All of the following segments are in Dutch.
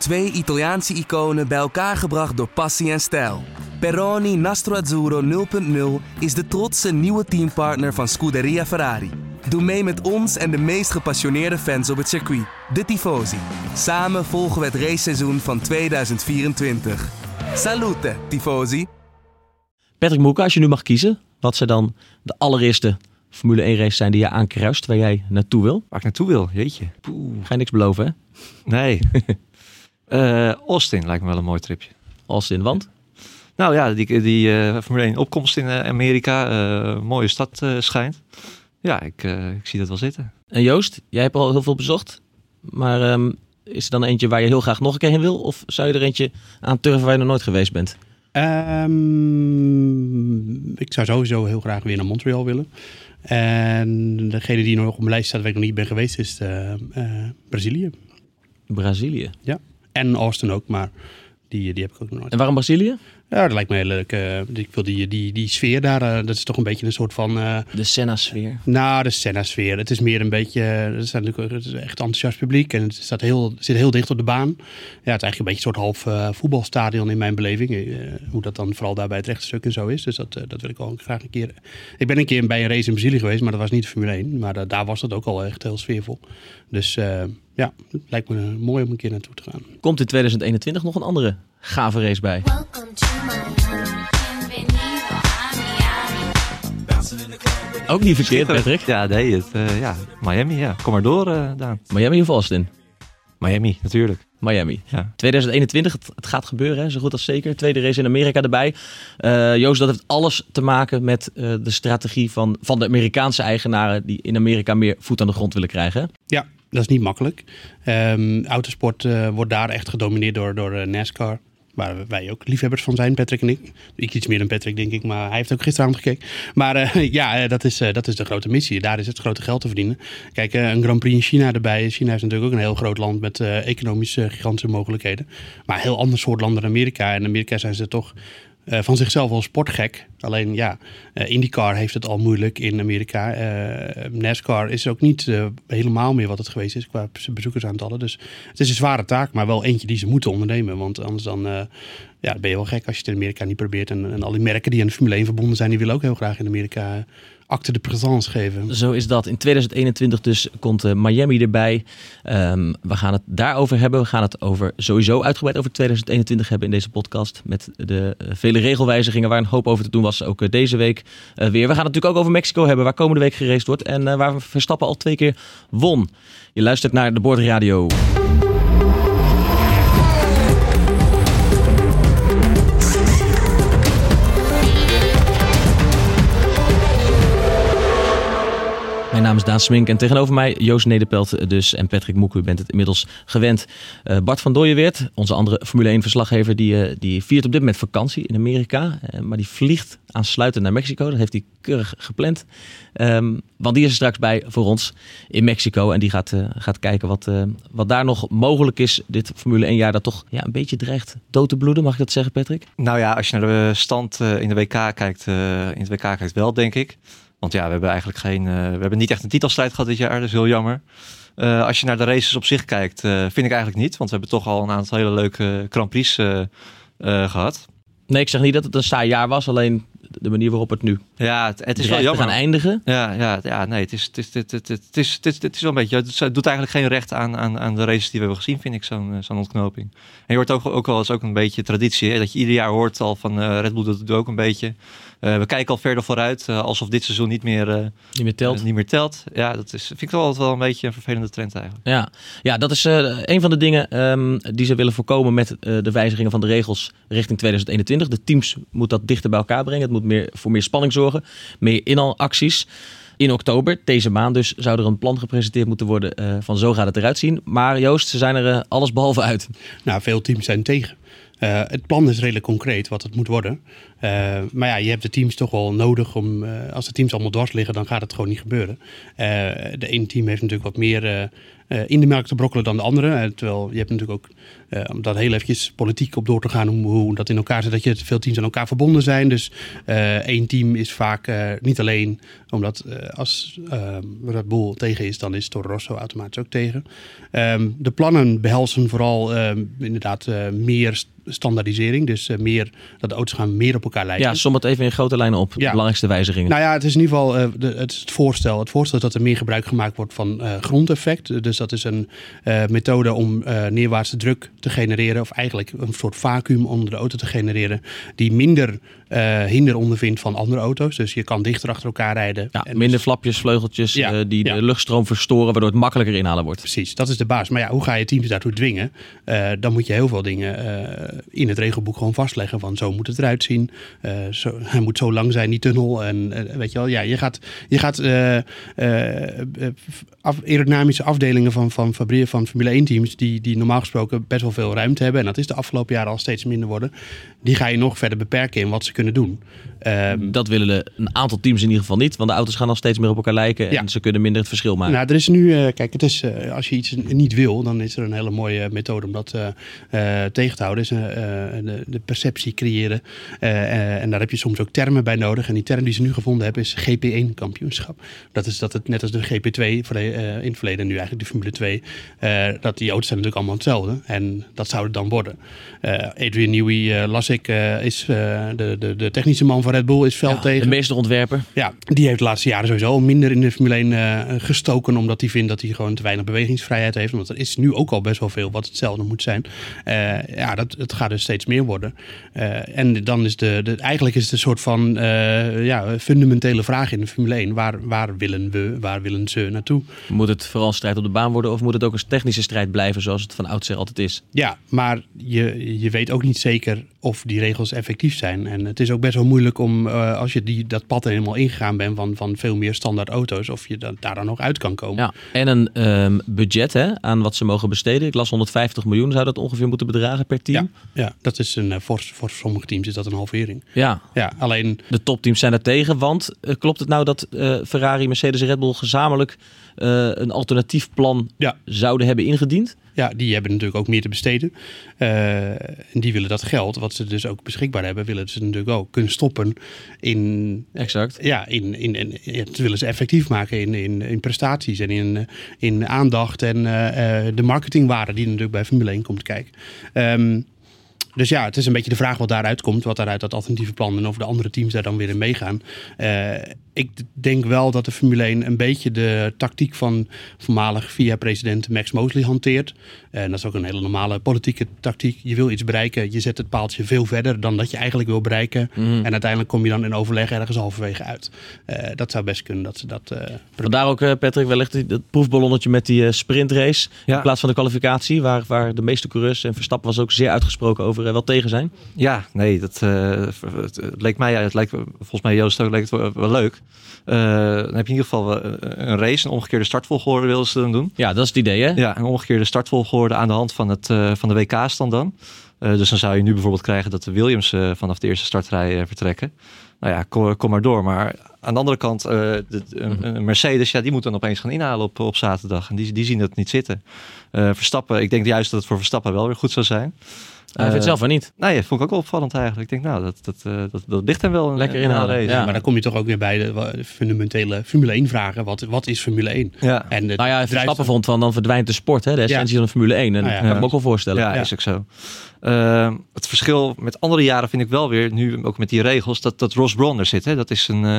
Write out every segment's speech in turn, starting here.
Twee Italiaanse iconen bij elkaar gebracht door passie en stijl. Peroni Nastro Azzurro 0.0 is de trotse nieuwe teampartner van Scuderia Ferrari. Doe mee met ons en de meest gepassioneerde fans op het circuit, de Tifosi. Samen volgen we het raceseizoen van 2024. Salute, Tifosi! Patrick Moeka, als je nu mag kiezen, wat zou dan de allereerste Formule 1 race zijn die je aankruist, waar jij naartoe wil? Waar ik naartoe wil, jeetje. Poeh. Ga je niks beloven, hè? Nee. uh, Austin lijkt me wel een mooi tripje. Austin, want? Nou ja, die, die uh, Formule 1 opkomst in uh, Amerika, uh, mooie stad schijnt. Ja, ik, ik zie dat wel zitten. En Joost, jij hebt al heel veel bezocht. Maar um, is er dan eentje waar je heel graag nog een keer heen wil? Of zou je er eentje aan turven waar je nog nooit geweest bent? Um, ik zou sowieso heel graag weer naar Montreal willen. En degene die nog op mijn lijst staat waar ik nog niet ben geweest is uh, uh, Brazilië. Brazilië? Ja, en Austin ook, maar die, die heb ik ook nog nooit. En waarom Brazilië? Ja, dat lijkt me heel leuk. Uh, ik wil die, die, die sfeer daar, uh, dat is toch een beetje een soort van... Uh, de Senna-sfeer? Nou, de Senna-sfeer. Het is meer een beetje... Het is natuurlijk het is echt enthousiast publiek en het staat heel, zit heel dicht op de baan. Ja, het is eigenlijk een beetje een soort half voetbalstadion in mijn beleving. hoe dat dan vooral daar bij het rechte stuk en zo is. Dus dat, dat wil ik wel graag een keer... Ik ben een keer bij een race in Brazilië geweest, maar dat was niet de Formule 1. Maar daar was dat ook al echt heel sfeervol. Dus ja, het lijkt me mooi om een keer naartoe te gaan. Komt in 2021 nog een andere gave race bij? Ook niet verkeerd, Patrick. Ja, nee, het, uh, ja, Miami, ja. Kom maar door, uh, Daan. Miami of Austin? Miami, natuurlijk. Miami. Ja. 2021, het, het, gaat gebeuren, hè, zo goed als zeker. Tweede race in Amerika erbij. Uh, Joost, dat heeft alles te maken met de strategie van, van de Amerikaanse eigenaren... die in Amerika meer voet aan de grond willen krijgen. Ja, dat is niet makkelijk. Um, autosport wordt daar echt gedomineerd door, door NASCAR. Waar wij ook liefhebbers van zijn, Patrick en ik. Ik iets meer dan Patrick, denk ik, maar hij heeft ook gisteravond gekeken. Maar uh, ja, dat is, uh, dat is de grote missie. Daar is het grote geld te verdienen. Kijk, een Grand Prix in China erbij. China is natuurlijk ook een heel groot land met economische gigantische mogelijkheden. Maar een heel ander soort land dan Amerika. En in Amerika zijn ze toch uh, van zichzelf wel sportgek. Alleen ja, uh, IndyCar heeft het al moeilijk in Amerika. Uh, NASCAR is ook niet helemaal meer wat het geweest is qua bezoekersaantallen. Dus het is een zware taak, maar wel eentje die ze moeten ondernemen. Want anders dan, ja, ben je wel gek als je het in Amerika niet probeert. En, en al die merken die aan de Formule 1 verbonden zijn, die willen ook heel graag in Amerika acte de présence geven. Zo is dat. In 2021 dus komt uh, Miami erbij. Um, we gaan het daarover hebben. We gaan het over sowieso uitgebreid over 2021 hebben in deze podcast. Met de uh, vele regelwijzigingen waar een hoop over te doen was. Ook uh, deze week weer. We gaan het natuurlijk ook over Mexico hebben. Waar komende week geraced wordt. En waar Verstappen al twee keer won. Je luistert naar de Boordradio. Mijn naam is Daan Smink en tegenover mij Joost Nederpelt dus en Patrick Moek. U bent het inmiddels gewend. Uh, Bart van Dooyeweert, onze andere Formule 1 verslaggever, die, uh, die viert op dit moment vakantie in Amerika. Uh, maar die vliegt aansluitend naar Mexico. Dat heeft hij keurig gepland. Um, want die is er straks bij voor ons in Mexico. En die gaat, gaat kijken wat, wat daar nog mogelijk is. Dit Formule 1 jaar dat toch ja, een beetje dreigt dood te bloeden. Mag ik dat zeggen Patrick? Nou ja, als je naar de stand in de WK kijkt, in het WK kijkt wel denk ik. Want ja, we hebben eigenlijk geen. Uh, we hebben niet echt een titelstrijd gehad dit jaar. Dat is heel jammer. Uh, als je naar de races op zich kijkt, uh, vind ik eigenlijk niet. Want we hebben toch al een aantal hele leuke Grand Prix gehad. Nee, ik zeg niet dat het een saai jaar was. Alleen de manier waarop het nu ja, het, het is wel jammer. gaan eindigen. Ja, ja, ja nee, het is, het, is, het, het, het, is, het, is, het is wel een beetje. Het doet eigenlijk geen recht aan, aan, aan de races die we hebben gezien, vind ik, zo'n zo'n ontknoping. En je hoort ook, ook wel eens ook een beetje traditie. Hè, dat je ieder jaar hoort al van Red Bull dat doet ook een beetje. Uh, we kijken al verder vooruit, uh, alsof dit seizoen niet meer, uh, niet meer telt. niet meer telt. Ja, dat is, vind ik wel altijd wel een beetje een vervelende trend eigenlijk. Ja, ja dat is een van de dingen um, die ze willen voorkomen met de wijzigingen van de regels richting 2021. De teams moeten dat dichter bij elkaar brengen. Het moet meer, voor meer spanning zorgen, meer inalacties. In oktober, deze maand dus, zou er een plan gepresenteerd moeten worden van zo gaat het eruit zien. Maar Joost, ze zijn er alles behalve uit. Nou, veel teams zijn tegen. Uh, het plan is redelijk concreet wat het moet worden. Eh, maar ja, je hebt de teams toch wel nodig om, eh, als de teams allemaal dwars liggen, dan gaat het gewoon niet gebeuren. Eh, de ene team heeft natuurlijk wat meer eh, eh, in de melk te brokkelen dan de andere. Eh, terwijl je hebt natuurlijk ook, eh, om daar heel eventjes politiek op door te gaan, hoe, hoe dat in elkaar zit, dat je veel teams aan elkaar verbonden zijn. Dus eh, één team is vaak eh, niet alleen, omdat als eh, Red Bull tegen is, dan is Toro Rosso automatisch ook tegen. Ehm, de plannen behelzen vooral ehm, inderdaad meer st- standaardisering. Dus meer, dat de auto's gaan meer op elkaar lijken. Ja, som het even in grote lijnen op. De belangrijkste wijzigingen. Nou ja, het is in ieder geval de, het, is het voorstel. Het voorstel is dat er meer gebruik gemaakt wordt van eh, grondeffect. Dus dat is een methode om neerwaartse druk te genereren. Of eigenlijk een soort vacuüm onder de auto te genereren. Die minder eh, hinder ondervindt van andere auto's. Dus je kan dichter achter elkaar rijden. ja, En minder dus- flapjes, vleugeltjes Ja, eh, die ja. de luchtstroom verstoren, waardoor het makkelijker inhalen wordt. Precies, dat is de baas. Maar ja, hoe ga je teams daartoe dwingen? Eh, dan moet je heel veel dingen in het regelboek gewoon vastleggen. Van zo moet het eruit zien. Zo, hij moet zo lang zijn, die tunnel. En weet je wel, ja, je gaat, je gaat af, aerodynamische afdelingen van, van, fabrie- van Formule 1 teams... Die, die normaal gesproken best wel veel ruimte hebben... en dat is de afgelopen jaren al steeds minder worden... die ga je nog verder beperken in wat ze kunnen doen. Ehm, Dat willen een aantal teams in ieder geval niet, want de auto's gaan al steeds meer op elkaar lijken en ze kunnen minder het verschil maken. Nou, er is nu, eh, kijk, het is, eh, als je iets niet wil, dan is er een hele mooie methode om dat eh, eh, tegen te houden. Is, eh, eh, de, de perceptie creëren. Eh, eh, en daar heb je soms ook termen bij nodig. En die term die ze nu gevonden hebben is GP1-kampioenschap. Dat is dat het net als de GP2 voor de, eh, in het verleden, nu eigenlijk de Formule 2, eh, dat die auto's zijn natuurlijk allemaal hetzelfde. En dat zou het dan worden. Eh, Adrian Newey, eh, las ik, eh, is eh, de, de, de technische man van Red Bull, is Ja, tegen. de meesterontwerper. Ja, die heeft de laatste jaren sowieso al minder in de Formule 1 eh, gestoken. Omdat hij vindt dat hij gewoon te weinig bewegingsvrijheid heeft. Want er is nu ook al best wel veel wat hetzelfde moet zijn. Eh, ja, dat, het gaat dus steeds meer worden. Eh, en dan is de, de, eigenlijk is het een soort van ja, fundamentele vraag in de Formule 1. Waar, waar willen we, waar willen ze naartoe? Moet het vooral een strijd op de baan worden of moet het ook een technische strijd blijven zoals het van oudsher altijd is? Ja, maar je, je weet ook niet zeker of die regels effectief zijn. En het is ook best wel moeilijk om, eh, als je die, dat pad er helemaal ingegaan bent van, van veel meer standaard auto's, of je da- daar dan nog uit kan komen. Ja. En een ehm, budget hè, aan wat ze mogen besteden. Ik las 150 miljoen zou dat ongeveer moeten bedragen per Ja, team. ja, dat is een, eh, voor, voor sommige teams is dat een halvering. Ja, Ja, alleen de topteams zijn er tegen. Want eh, klopt het nou dat Ferrari, Mercedes en Red Bull gezamenlijk een alternatief plan Ja. zouden hebben ingediend? Ja, die hebben natuurlijk ook meer te besteden. Eh, en die willen dat geld, wat ze dus ook beschikbaar hebben, willen ze natuurlijk ook kunnen stoppen in, Exact. ja, in, in, in, dat willen ze effectief maken in, in, in prestaties en in, eh, in aandacht en eh, de marketingwaarde die natuurlijk bij Formule 1 komt kijken. Ehm, dus ja, het is een beetje de vraag wat daaruit komt, wat daaruit dat alternatieve plan en of de andere teams daar dan weer in meegaan. Eh, ik denk wel dat de Formule 1 een beetje de tactiek van voormalig VIA-president Max Mosley hanteert. En dat is ook een hele normale politieke tactiek. Je wil iets bereiken, je zet het paaltje veel verder dan dat je eigenlijk wil bereiken. Mhm. En uiteindelijk kom je dan in overleg ergens halverwege uit. Eh, dat zou best kunnen dat ze dat. eh, Vandaar ook, eh, Patrick, wellicht dat proefballonnetje met die sprintrace. Ja. In plaats van de kwalificatie, waar, waar de meeste coureurs en Verstappen was ook zeer uitgesproken over wel tegen zijn. Ja, nee, dat, eh, het, het leek mij, het lijkt volgens mij Joost ook, leek het wel, wel leuk. Eh, dan heb je in ieder geval eh, een race, een omgekeerde startvolgorde wilden ze dan doen. Ja, dat is het idee, hè? Ja, een omgekeerde startvolgorde aan de hand van, het, eh, van de WK-stand dan. Dus dan zou je nu bijvoorbeeld krijgen dat de Williams vanaf de eerste startrij vertrekken. Nou ja, kom, kom maar door. Maar aan de andere kant, eh, de, een- een Mercedes, ja, die moet dan opeens gaan inhalen op, op zaterdag. En die, die zien dat niet zitten. Verstappen, ik denk juist dat het voor Verstappen wel weer goed zou zijn. Hij vindt Eh, zelf van niet. Nee, dat vond ik ook wel opvallend eigenlijk. Ik denk, nou, dat, dat, eh, dat, dat ligt hem wel. een- Lekker inhalen, ja. Maar dan kom je toch ook weer bij de fundamentele Formule 1 vragen. Wat, wat is Formule 1? Ja. En de Nou ja, vond van dan verdwijnt de sport, hè? de essentie van de Formule 1. En Nou ja. dat kan ik me ook wel voorstellen. Ja, Ja. is ook zo. Ehm, het verschil met andere jaren vind ik wel weer, nu ook met die regels, dat, dat Ross Brawn er zit. Hè? Dat is een eh,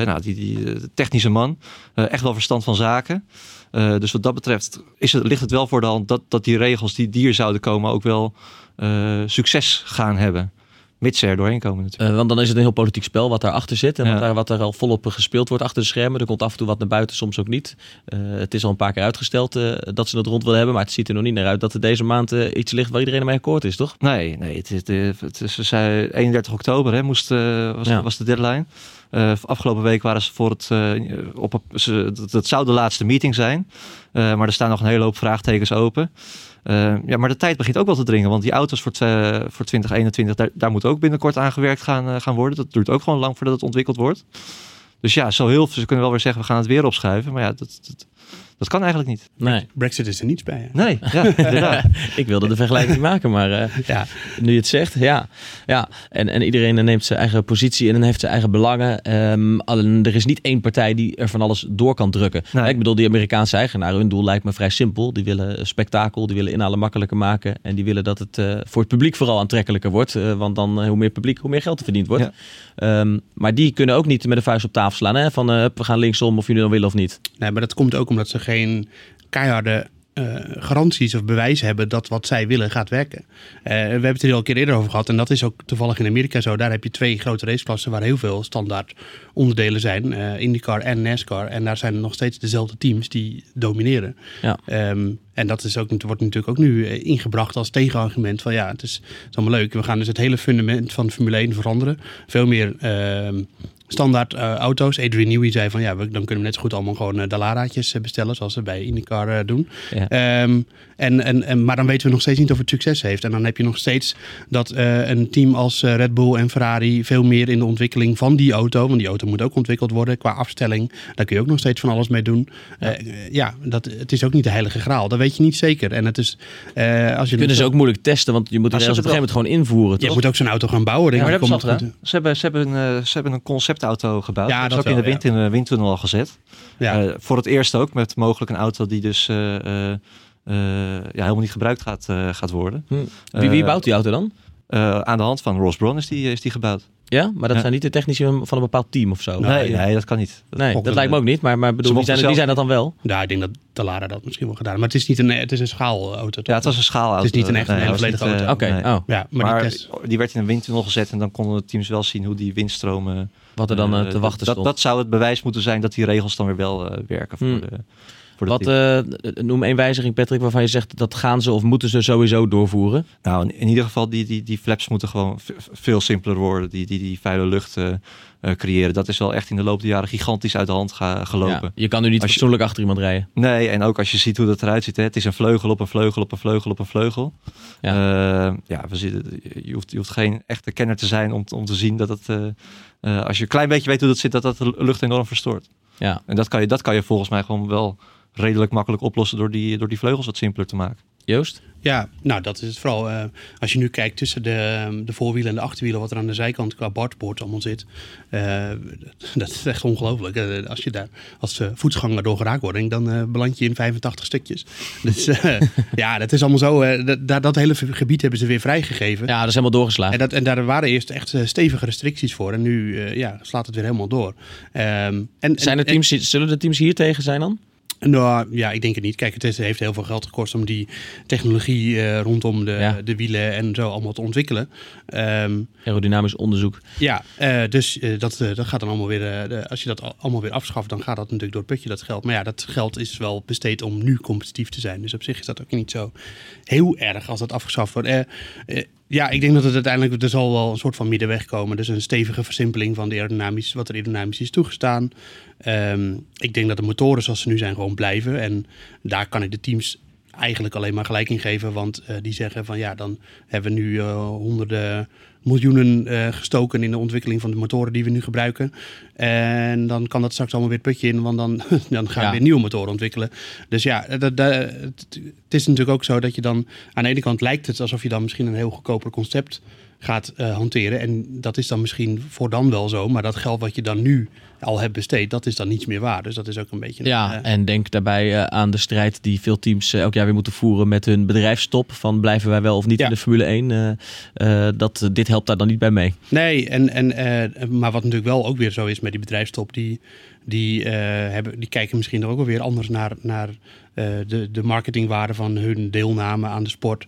eh, nou, die, die technische man. Eh, echt wel verstand van zaken. Eh, dus wat dat betreft is het, ligt het wel voor de hand dat, dat die regels die, hier zouden komen ook wel eh, succes gaan hebben. Mits ze er doorheen komen natuurlijk. Eh, want dan is het een heel politiek spel wat daarachter zit. En Ja. wat, daar, wat er al volop gespeeld wordt achter de schermen. Er komt af en toe wat naar buiten, soms ook niet. Eh, het is al een paar keer uitgesteld eh, dat ze het rond willen hebben. Maar het ziet er nog niet naar uit dat er deze maand iets ligt waar iedereen mee akkoord is, toch? Nee, nee het, is- het, het is, ze zei 31 oktober hè, moest, was, Ja. was de deadline. Afgelopen week waren ze voor het, op ze, dat, dat zou de laatste meeting zijn. Maar er staan nog een hele hoop vraagtekens open. Eh, ja, maar de tijd begint ook wel te dringen. Want die auto's voor, twe- voor 2021, daar, daar moet ook binnenkort aan gewerkt gaan, eh, gaan worden. Dat duurt ook gewoon lang voordat het ontwikkeld wordt. Dus ja, zo heel, ze kunnen wel weer zeggen, we gaan het weer opschuiven. Maar ja, dat, dat, dat kan eigenlijk niet. Nee, Brexit is er niets bij. hè? Nee, ja, inderdaad. ik wilde de vergelijking niet maken, maar eh, Ja, nu je het zegt, ja. ja. En, en iedereen neemt zijn eigen positie in en heeft zijn eigen belangen. Ehm, alleen, er is niet één partij die er van alles door kan drukken. Nee. Ik bedoel, die Amerikaanse eigenaren, hun doel lijkt me vrij simpel. Die willen spektakel, die willen inhalen makkelijker maken. En die willen dat het eh, voor het publiek vooral aantrekkelijker wordt. Eh, want dan, eh, hoe meer publiek, hoe meer geld er verdiend wordt. Ja. Ehm, maar die kunnen ook niet met de vuist op tafel slaan. Hè? Van, eh, we gaan linksom of jullie dan willen of niet. nee, maar dat komt ook omdat ze geen keiharde eh, garanties of bewijzen hebben dat wat zij willen gaat werken. Eh, we hebben het er al een keer eerder over gehad en dat is ook toevallig in Amerika zo. Daar heb je twee grote raceklassen waar heel veel standaard onderdelen zijn. eh, IndyCar en NASCAR. En daar zijn nog steeds dezelfde teams die domineren. Ja. Ehm, en dat is ook, wordt natuurlijk ook nu ingebracht als tegenargument van ja, het is, het is allemaal leuk. We gaan dus het hele fundament van Formule 1 veranderen. Veel meer ehm, standaard eh, auto's. Adrian Newey zei van ja, we, dan kunnen we net zo goed allemaal gewoon uh, Dalaraatjes eh, bestellen zoals ze bij IndyCar eh, doen. Ja. Ehm, en, en, en, maar dan weten we nog steeds niet of het succes heeft. En dan heb je nog steeds dat eh, een team als eh, Red Bull en Ferrari veel meer in de ontwikkeling van die auto, want die auto moet ook ontwikkeld worden qua afstelling. Daar kun je ook nog steeds van alles mee doen. Ja, ja dat, het is ook niet de heilige graal. Dat weet je niet zeker. En het is, uh, als je kunnen ze ook moeilijk testen, want je moet er op een gegeven moment gewoon invoeren. Je toch? moet ook zo'n auto gaan bouwen. Ja, maar hebben ze, hebben Ze hebben, uh, ze hebben een conceptauto gebouwd. Ja, dat is ook wel, in de wind ja. in de windtunnel al gezet. Ja. Uh, voor het eerst ook met mogelijk een auto die dus uh, ja, helemaal niet gebruikt gaat, gaat worden. Hm. Wie, wie bouwt die auto dan? aan de hand van Ross Brawn is die, is die gebouwd. Ja, maar dat ja. zijn niet de technici van een bepaald team of zo. Nee, nee dat kan niet. Dat nee, dat lijkt me ook niet. Maar, maar bedoel, wie zijn, zelf... wie zijn dat dan wel? Ja, ik denk dat de Lara dat misschien wel gedaan. Maar het is niet een, het is een schaalauto. Toch? Ja, het was een schaalauto. Het is niet een echt nee, een volledige auto. Oké, okay. nee. oh. ja, maar, maar die, test... die, werd in een windtunnel gezet en dan konden de teams wel zien hoe die windstromen... Wat er dan uh, te wachten dat, stond. Dat zou het bewijs moeten zijn dat die regels dan weer wel uh, werken voor Hmm. de... Wat, uh, noem één wijziging, Patrick, waarvan je zegt dat gaan ze of moeten ze sowieso doorvoeren? Nou, in, in ieder geval, die, die, die flaps moeten gewoon veel simpeler worden. Die, die, die vuile lucht uh, uh, creëren. Dat is wel echt in de loop der jaren gigantisch uit de hand ga, gelopen. Ja, je kan nu niet Als fatsoenlijk achter iemand rijden. Nee, en ook als je ziet hoe dat eruit ziet. Hè, het is een vleugel op een vleugel op een vleugel op een vleugel. Ja, ja we zitten, je, hoeft, je hoeft geen echte kenner te zijn om, om te zien dat het... eh, als je een klein beetje weet hoe dat zit, dat dat de lucht enorm verstoort. Ja. En dat kan, je, dat kan je volgens mij gewoon wel redelijk makkelijk oplossen door die, door die vleugels wat simpeler te maken. Joost? Ja, nou dat is het vooral. Uh, als je nu kijkt tussen de, de voorwielen en de achterwielen, wat er aan de zijkant qua bartboard allemaal zit. Uh, dat is echt ongelooflijk. Uh, als je daar als voetsganger door geraakt wordt, dan beland je in 85 stukjes. Dus ja, dat is allemaal zo. dat, dat hele gebied hebben ze weer vrijgegeven. Ja, dat is helemaal doorgeslagen. En, dat, en daar waren eerst echt stevige restricties voor. En nu ja, slaat het weer helemaal door. Um, en, Zijn er teams, en, zullen de teams hier tegen zijn dan? Nou ja, ik denk het niet. Kijk, het, heeft heel veel geld gekost om die technologie uh, rondom de, ja. de wielen en zo allemaal te ontwikkelen. Um, Aerodynamisch onderzoek. Ja, uh, dus uh, dat, dat gaat dan allemaal weer. Als je dat allemaal weer afschaft, dan gaat dat natuurlijk door het putje, dat geld. Maar ja, dat geld is wel besteed om nu competitief te zijn. Dus op zich is dat ook niet zo heel erg als dat afgeschaft wordt. Ja, ik denk dat het uiteindelijk, er zal wel een soort van middenweg komen. Dus een stevige versimpeling van de aerodynamisch, wat er aerodynamisch is toegestaan. Um, ik denk dat de motoren zoals ze nu zijn gewoon blijven. En daar kan ik de teams eigenlijk alleen maar gelijk in geven. Want uh, die zeggen van ja, dan hebben we nu uh, honderden miljoenen uh, gestoken in de ontwikkeling van de motoren die we nu gebruiken. En dan kan dat straks allemaal weer het putje in, want dan, dan gaan we weer nieuwe motoren ontwikkelen. Dus ja, dat, dat, het is natuurlijk ook zo dat je dan aan de ene kant lijkt het alsof je dan misschien een heel goedkoper concept gaat uh, hanteren. En dat is dan misschien voor dan wel zo, maar dat geld wat je dan nu al hebt besteed, dat is dan niets meer waard. Dus dat is ook een beetje... Ja, uh, en denk daarbij uh, aan de strijd die veel teams elk jaar weer moeten voeren met hun bedrijfstop. Van blijven wij wel of niet ja. in de Formule 1. dat, dit helpt daar dan niet bij mee. Nee, en, en, maar wat natuurlijk wel ook weer zo is met die bedrijfstop, die, die, hebben, die kijken misschien ook wel weer anders naar... naar de, de marketingwaarde van hun deelname aan de sport.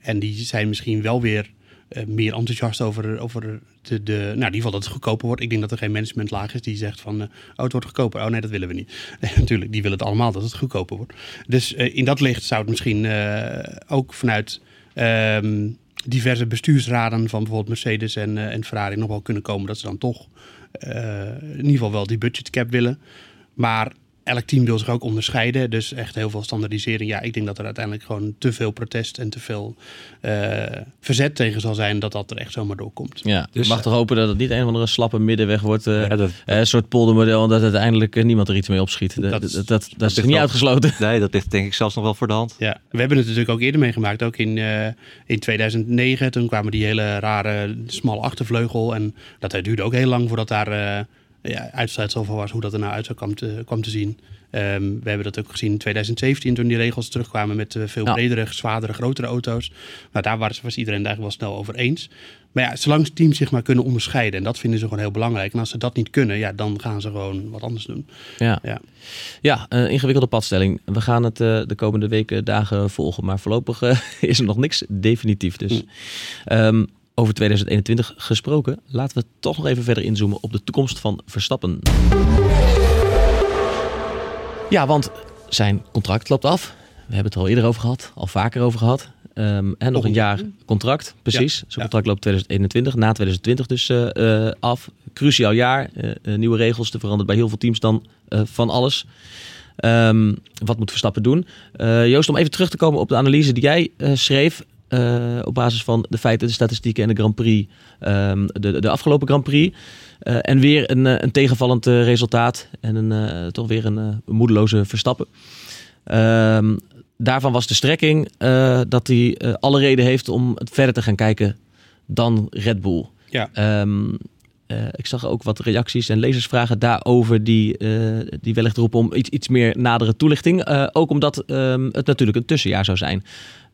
en die zijn misschien wel weer uh, meer enthousiast over, over de, de, nou, in ieder geval dat het goedkoper wordt. Ik denk dat er geen managementlaag is die zegt van, uh, oh, het wordt goedkoper. Oh nee, dat willen we niet. natuurlijk, die willen het allemaal dat het goedkoper wordt. Dus in dat licht zou het misschien ook vanuit um, diverse bestuursraden van bijvoorbeeld Mercedes en, en Ferrari nog wel kunnen komen dat ze dan toch eh, in ieder geval wel die budgetcap willen. Maar elk team wil zich ook onderscheiden. Dus echt heel veel standaardisering. Ja, ik denk dat er uiteindelijk gewoon te veel protest en te veel eh, verzet tegen zal zijn dat dat er echt zomaar doorkomt. Ja, Dus, mag toch hopen dat het niet een of andere slappe middenweg wordt. eh, Ja, dat, eh, een soort poldermodel en dat uiteindelijk niemand er iets mee opschiet. Dat, Dat dat, is- dat, dat, dat is niet wel- uitgesloten. nee, dat ligt denk ik zelfs nog wel voor de hand. Ja, we hebben het natuurlijk ook eerder meegemaakt. Ook in, eh, in 2009. Toen kwamen die hele rare smalle achtervleugel. En dat duurde ook heel lang voordat daar eh ja, van was. Hoe dat er nou uit zou kwam te, kwam te zien. Ehm, we hebben dat ook gezien in 2017 toen die regels terugkwamen met eh, veel Ja. bredere, zwaardere, grotere auto's. Nou, daar was, was iedereen het eigenlijk wel snel over eens. Maar ja, zolang teams zich maar kunnen onderscheiden. En dat vinden ze gewoon heel belangrijk. En als ze dat niet kunnen, ja, dan gaan ze gewoon wat anders doen. Ja, Ja. ja eh, ingewikkelde padstelling. We gaan het eh, de komende weken, dagen volgen. Maar voorlopig is er nog niks definitief. Dus Mm. ehm, over 2021 gesproken, laten we toch nog even verder inzoomen op de toekomst van Verstappen. Ja, want zijn contract loopt af. We hebben het er al eerder over gehad, al vaker over gehad. Ehm, en nog Nog een een- jaar contract, precies. Zijn ja. contract loopt 2021, na 2020 dus eh, eh, af. Cruciaal jaar, eh, nieuwe regels. Er verandert bij heel veel teams dan van alles. Ehm, wat moet Verstappen doen? Joost, om even terug te komen op de analyse die jij schreef. Eh, op basis van de feiten, de statistieken en de Grand Prix. ehm, de, de afgelopen Grand Prix. Eh, en weer een, eh, een tegenvallend resultaat. En een, toch weer een, moedeloze Verstappen. Ehm, daarvan was de strekking dat hij alle reden heeft om het verder te gaan kijken dan Red Bull. Ja. Ehm, eh, ik zag ook wat reacties en lezersvragen daarover die, die wellicht roepen om iets, iets meer nadere toelichting. Ook omdat het natuurlijk een tussenjaar zou zijn.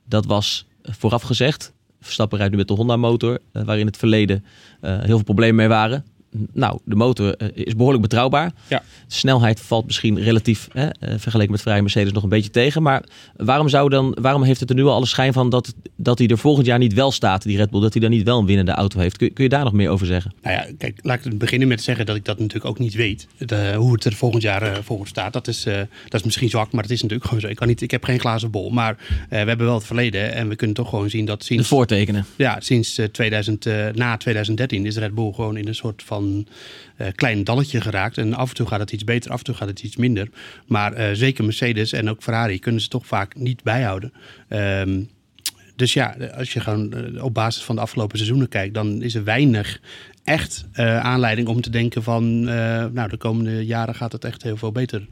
Dat was vooraf gezegd. Verstappen rijdt nu met de Honda motor, eh, waar in het verleden eh, heel veel problemen mee waren. Nou, de motor eh, is behoorlijk betrouwbaar. Ja. De snelheid valt misschien relatief, hè, eh, vergeleken met vrije Mercedes, nog een beetje tegen. Maar waarom, zou dan, waarom heeft het er nu al alle schijn van dat, dat hij er volgend jaar niet wel staat, die Red Bull? Dat hij dan niet wel een winnende auto heeft? Kun, kun je daar nog meer over zeggen? Nou ja, kijk, laat ik beginnen met zeggen dat ik dat natuurlijk ook niet weet. De- hoe het er volgend jaar voor staat, dat is, dat is misschien zwak, maar het is natuurlijk gewoon zo. Ik, kan niet, ik heb geen glazen bol, maar we hebben wel het verleden en we kunnen toch gewoon zien dat De sinds, voortekenen. ja, sinds eh, 2000, eh, na 2013 is Red Bull gewoon in een soort van eh, klein dalletje geraakt. En af en toe gaat het iets beter, af en toe gaat het iets minder. Maar eh, zeker Mercedes en ook Ferrari kunnen ze toch vaak niet bijhouden. Ehm, dus ja, als je gewoon eh, op basis van de afgelopen seizoenen kijkt, dan is er weinig echt aanleiding om te denken van, nou, de komende jaren gaat het echt heel veel beter.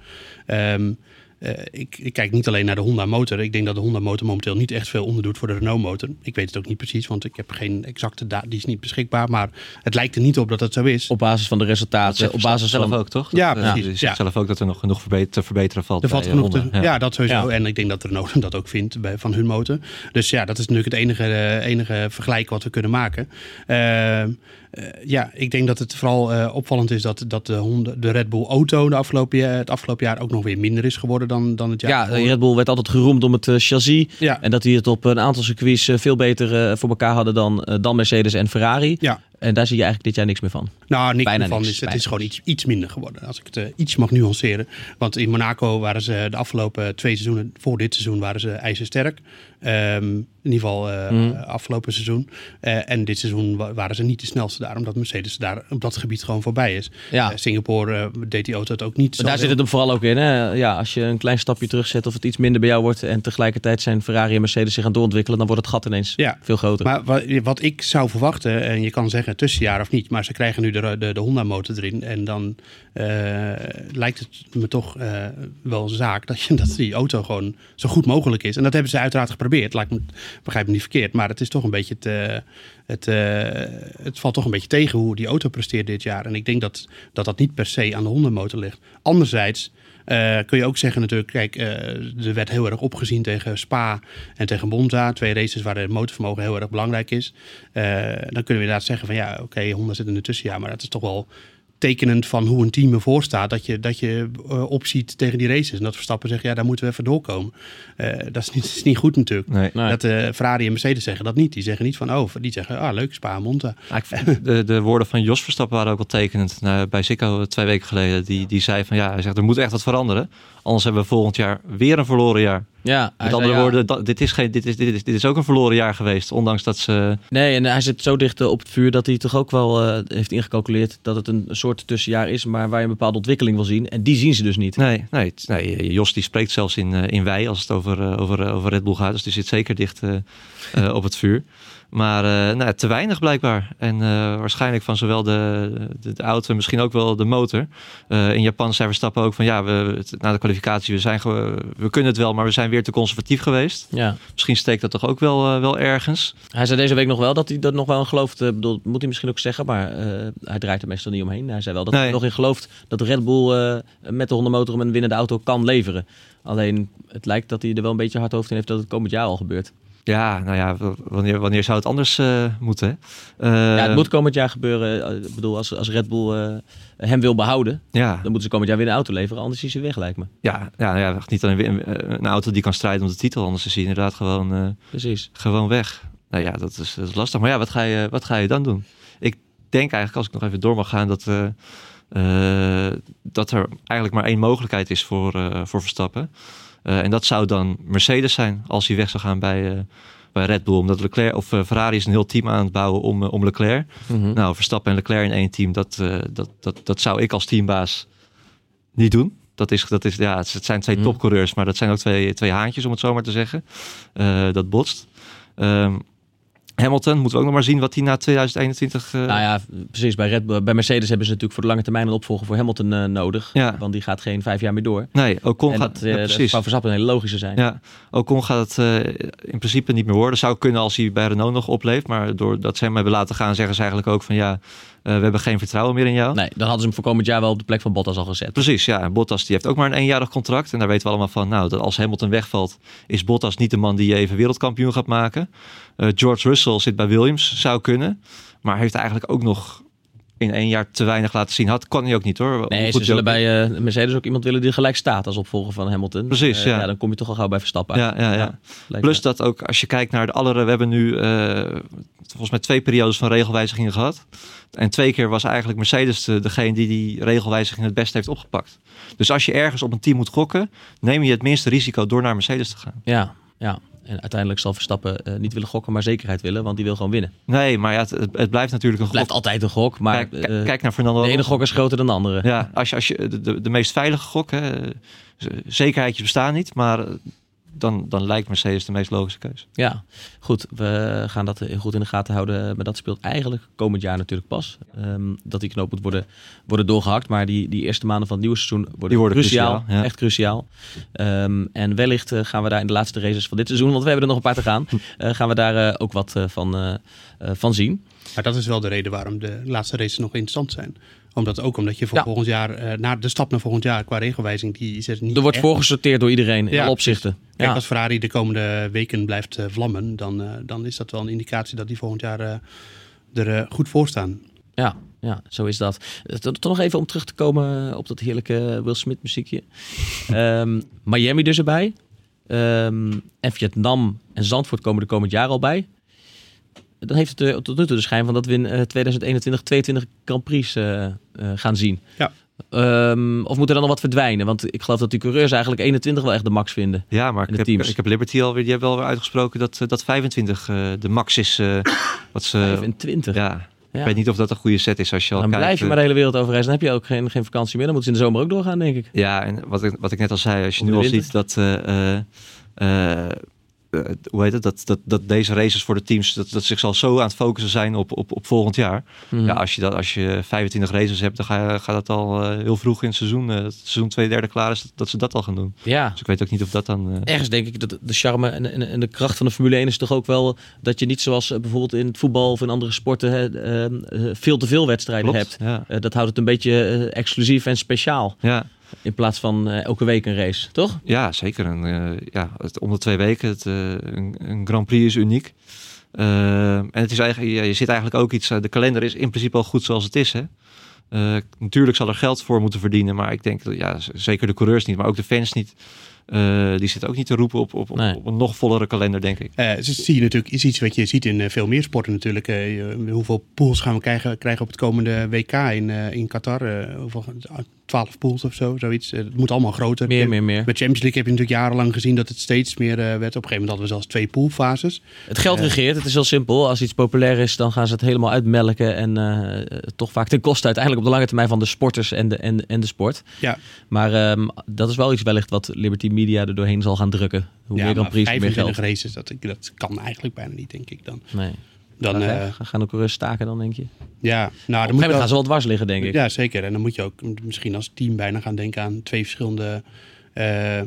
Ehm, eh, ik, ik kijk niet alleen naar de Honda motor. Ik denk dat de Honda motor momenteel niet echt veel onderdoet voor de Renault motor. Ik weet het ook niet precies, want ik heb geen exacte data, die is niet beschikbaar. Maar het lijkt er niet op dat dat zo is. Op basis van de resultaten, op basis zelf van... ook, toch? Ja, Dat, eh, precies. Ja. zelf ook dat er nog genoeg verbeter, te verbeteren valt. Er valt bij, genoeg eh, te, Honda. ja. dat sowieso. Ja. En ik denk dat Renault dat ook vindt bij, van hun motor. Dus ja, dat is natuurlijk het enige, eh, enige vergelijk wat we kunnen maken. Ehm, eh, ja, ik denk dat het vooral eh, opvallend is dat, dat de, Honda, de Red Bull auto de afgelopen, het afgelopen jaar ook nog weer minder is geworden dan, dan het jaar Ja, ervoor. Red Bull werd altijd geroemd om het eh, chassis. Ja. En dat die het op een aantal circuits eh, veel beter eh, voor elkaar hadden dan, eh, dan Mercedes en Ferrari. Ja. En daar zie je eigenlijk dit jaar niks meer van. Nou, niks Bijna ervan niks, is. Het bijna is gewoon iets, iets minder geworden. Als ik het eh, iets mag nuanceren. Want in Monaco waren ze de afgelopen twee seizoenen, voor dit seizoen, waren ze ijzersterk. Ehm, in ieder geval Mhm. afgelopen seizoen. Eh, en dit seizoen wa- waren ze niet de snelste daar, omdat Mercedes daar op dat gebied gewoon voorbij is. Ja. Eh, Singapore deed die auto het ook niet zo. Maar daar zit het hem vooral ook in. Hè? Ja, als je een klein stapje terugzet of het iets minder bij jou wordt... en tegelijkertijd zijn Ferrari en Mercedes zich aan doorontwikkelen... dan wordt het gat ineens Ja. veel groter. Maar wat, wat ik zou verwachten, en je kan zeggen tussenjaar of niet, maar ze krijgen nu de, de, de Honda motor erin. En dan lijkt het me toch eh, wel zaak dat, je, dat die auto gewoon zo goed mogelijk is. En dat hebben ze uiteraard geprobeerd. Lijkt me, begrijp me niet verkeerd, maar het is toch een beetje het, eh, het, eh, het valt toch een beetje tegen hoe die auto presteert dit jaar. En ik denk dat dat, dat niet per se aan de Honda motor ligt. Anderzijds eh, kun je ook zeggen natuurlijk, kijk, eh, er werd heel erg opgezien tegen Spa en tegen Monza. Twee races waar het motorvermogen heel erg belangrijk is. Eh, dan kunnen we inderdaad zeggen van ja, oké, Honda zit in de tussenjaar. Maar dat is toch wel tekenend van hoe een team ervoor staat. Dat je, dat je eh, opziet tegen die races. En dat Verstappen zegt, ja, daar moeten we even doorkomen. Eh, dat, is niet, dat is niet goed natuurlijk. Nee. Nee. Dat eh, Ferrari en Mercedes zeggen dat niet. Die zeggen niet van, oh, die zeggen, ah, leuk, Spa en Monza. De, de woorden van Jos Verstappen waren ook wel tekenend. Nou, bij Zico twee weken geleden. Die, die zei van ja, hij zegt er moet echt wat veranderen. Anders hebben we volgend jaar weer een verloren jaar. Ja, Met andere woorden, dat, dit, is geen, dit, is, dit, is, dit is ook een verloren jaar geweest. Ondanks dat ze... Nee, en hij zit zo dicht eh, op het vuur dat hij toch ook wel eh, heeft ingecalculeerd dat het een soort tussenjaar is, maar waar je een bepaalde ontwikkeling wil zien. En die zien ze dus niet. Nee, nee, nee Jos die spreekt zelfs in, eh, in wij als het over, over, over Red Bull gaat. Dus die zit zeker dicht op het vuur. Maar eh, nou, te weinig blijkbaar. En eh, waarschijnlijk van zowel de, de, de auto en misschien ook wel de motor. Eh, in Japan zei Verstappen ook van ja, we, na de kwalificatie, we, zijn we kunnen het wel, maar we zijn weer te conservatief geweest. Ja. Misschien steekt dat toch ook wel, wel ergens. Hij zei deze week nog wel dat hij dat nog wel in gelooft. bedoel, moet hij misschien ook zeggen, maar hij draait er meestal niet omheen. Hij zei wel dat hij Nee. er nog in gelooft dat Red Bull met de Honda motor hem een winnende auto kan leveren. Alleen het lijkt dat hij er wel een beetje hard hoofd in heeft dat het komend jaar al gebeurt. Ja, nou ja, wanneer, wanneer zou het anders eh, moeten? hè? Ja, het moet komend jaar gebeuren. Eh, Ik bedoel, als, als Red Bull eh, hem wil behouden, Ja, dan moeten ze komend jaar weer een auto leveren. Anders is hij weg, lijkt me. ja, ja, ja, niet alleen weer een, auto die kan strijden om de titel, anders is hij inderdaad gewoon, Precies. gewoon weg. Nou ja, dat is, dat is lastig. Maar ja, wat ga, je, wat ga je dan doen? Ik denk eigenlijk, als ik nog even door mag gaan, dat, dat er eigenlijk maar één mogelijkheid is voor, voor Verstappen. Eh, en dat zou dan Mercedes zijn als hij weg zou gaan bij, eh, bij Red Bull. Omdat Leclerc of eh, Ferrari is een heel team aan het bouwen om, om Leclerc. Mhm. Nou, Verstappen en Leclerc in één team, dat, dat, dat, dat zou ik als teambaas niet doen. Dat, is, dat is, ja, het zijn twee Mhm. topcoureurs, maar dat zijn ook twee, twee haantjes, om het zo maar te zeggen. Dat botst. Ehm, Hamilton, moeten we ook nog maar zien wat hij na 2021... eh, Nou ja, precies. Bij, Red Bull, bij Mercedes hebben ze natuurlijk voor de lange termijn een opvolger voor Hamilton eh, nodig. Ja. Want die gaat geen vijf jaar meer door. Nee, Ocon en gaat... dat, eh, ja, dat precies. zou Verstappen een hele logische zijn. Ja, Ocon gaat het in principe niet meer worden. Zou kunnen als hij bij Renault nog opleeft. Maar doordat ze hem hebben laten gaan, zeggen ze eigenlijk ook van ja, we hebben geen vertrouwen meer in jou. Nee, dan hadden ze hem voor komend jaar wel op de plek van Bottas al gezet. Precies, ja. En Bottas die heeft ook maar een eenjarig contract. En daar weten we allemaal van, nou, dat als Hamilton wegvalt, is Bottas niet de man die je even wereldkampioen gaat maken. Eh, George Russell zit bij Williams, zou kunnen. Maar heeft eigenlijk ook nog in één jaar te weinig laten zien. Had, kan hij ook niet hoor. Nee, ze zullen bij eh, Mercedes ook iemand willen die gelijk staat als opvolger van Hamilton. Precies, Eh, ja. Dan kom je toch al gauw bij Verstappen. Ja, ja, ja. Plus dat ook als je kijkt naar de andere, we hebben nu eh, volgens mij twee periodes van regelwijzigingen gehad. En twee keer was eigenlijk Mercedes de, degene die die regelwijziging het beste heeft opgepakt. Dus als je ergens op een team moet gokken, neem je het minste risico door naar Mercedes te gaan. Ja, ja. En uiteindelijk zal Verstappen eh, niet willen gokken, maar zekerheid willen, want die wil gewoon winnen. Nee, maar ja, het, het, blijft natuurlijk een Het blijft gok. altijd een gok, maar Kijk, eh, kijk naar Fernando. de ene gok is groter dan de andere. Ja, als je, als je de, de, de meest veilige gok, hè, zekerheidjes bestaan niet, maar eh, dan, dan lijkt Mercedes de meest logische keuze. Ja, goed. We gaan dat heel goed in de gaten houden. Maar dat speelt eigenlijk komend jaar natuurlijk pas. Ehm, dat die knoop moet worden, worden doorgehakt. Maar die, die eerste maanden van het nieuwe seizoen worden, Die worden cruciaal. cruciaal, ja. Echt cruciaal. Ehm, en wellicht eh, gaan we daar in de laatste races van dit seizoen, want we hebben er nog een paar te gaan, eh, gaan we daar eh, ook wat eh, van, van zien. Maar dat is wel de reden waarom de laatste races nog interessant zijn. Omdat ook omdat je voor Ja. volgend jaar, eh naar de stap naar volgend jaar qua regelwijzing, die is er niet. Er wordt echt. voorgesorteerd door iedereen in alle opzichten. Kijk, Ja. als Ferrari de komende weken blijft eh, vlammen, dan, eh, dan is dat wel een indicatie dat die volgend jaar eh, er goed voor staan. Ja, ja, zo is dat. Toch toch nog even om terug te komen op dat heerlijke Will Smith muziekje. Ehm, Miami dus erbij. Ehm, en Vietnam en Zandvoort komen er komend jaar al bij. Dan heeft het er tot nu toe de schijn van dat we in eh, 2021 22 Grand Prix eh, eh, gaan zien. Ja. Ehm, of moet er dan nog wat verdwijnen? Want ik geloof dat die coureurs eigenlijk 21 wel echt de max vinden. Ja, maar ik heb, ik heb Liberty alweer, die hebben wel weer uitgesproken dat, eh, dat 25 eh, de max is. eh, wat ze, 25. ja, Ja. ik weet niet of dat een goede set is als je al dan kijkt. blijf je eh, maar de hele wereld over reizen. Dan heb je ook geen, geen vakantie meer. Dan moeten ze in de zomer ook doorgaan, denk ik. Ja, en wat ik, wat ik net al zei, als je nu al ziet dat, eh, eh, eh, eh, hoe heet het, dat, dat, dat deze races voor de teams, dat, dat zich al zo aan het focussen zijn op, op, op volgend jaar. Mhm. Ja, als je, dat, als je 25 races hebt, dan ga, gaat dat al eh, heel vroeg in het seizoen, eh, het seizoen 2 derde klaar is, dat, dat ze dat al gaan doen. ja. Dus ik weet ook niet of dat dan... eh, Ergens denk ik dat de charme en, en, en de kracht van de Formule 1 is toch ook wel dat je niet zoals eh, bijvoorbeeld in het voetbal of in andere sporten hè, eh, eh, veel te veel wedstrijden klopt, hebt. Ja, Eh, dat houdt het een beetje eh, exclusief en speciaal ja. In plaats van eh, elke week een race, toch? Ja, zeker. En, eh, ja, het, om de twee weken. Het, eh, een, een Grand Prix is uniek. En het is eigenlijk, ja, je zit eigenlijk ook iets. de kalender is in principe al goed zoals het is. Hè? Eh, natuurlijk zal er geld voor moeten verdienen. Maar ik denk, dat, ja, zeker de coureurs niet, maar ook de fans niet. Eh, die zitten ook niet te roepen op, op, op, Nee. op een nog vollere kalender, denk ik. Eh, dus zie je natuurlijk, is iets wat je ziet in veel meer sporten natuurlijk. Eh, hoeveel pools gaan we krijgen, krijgen op het komende WK in, eh, in Qatar? Eh, hoeveel, 12 pools of zo, zoiets. Eh, het moet allemaal groter. Meer, meer, meer. Met Champions League heb je natuurlijk jarenlang gezien dat het steeds meer eh, werd. Op een gegeven moment hadden we zelfs twee poolfases. Het geld regeert, het is heel simpel. Als iets populair is, dan gaan ze het helemaal uitmelken. En eh, toch vaak ten koste uiteindelijk op de lange termijn van de sporters en de, en, en de sport. Ja, Maar ehm, dat is wel iets wellicht wat Liberty Media er doorheen zal gaan drukken. Hoe ja meer Prix, hoe meer 25 geld. races, dat, dat kan eigenlijk bijna niet, denk ik dan. Nee. Dan, eh, gaan ook rust staken dan, denk je? Ja, nou, dan moet wel, gaan ze wel dwars liggen, denk ik. Ja, zeker. En dan moet je ook misschien als team bijna gaan denken aan twee verschillende, eh,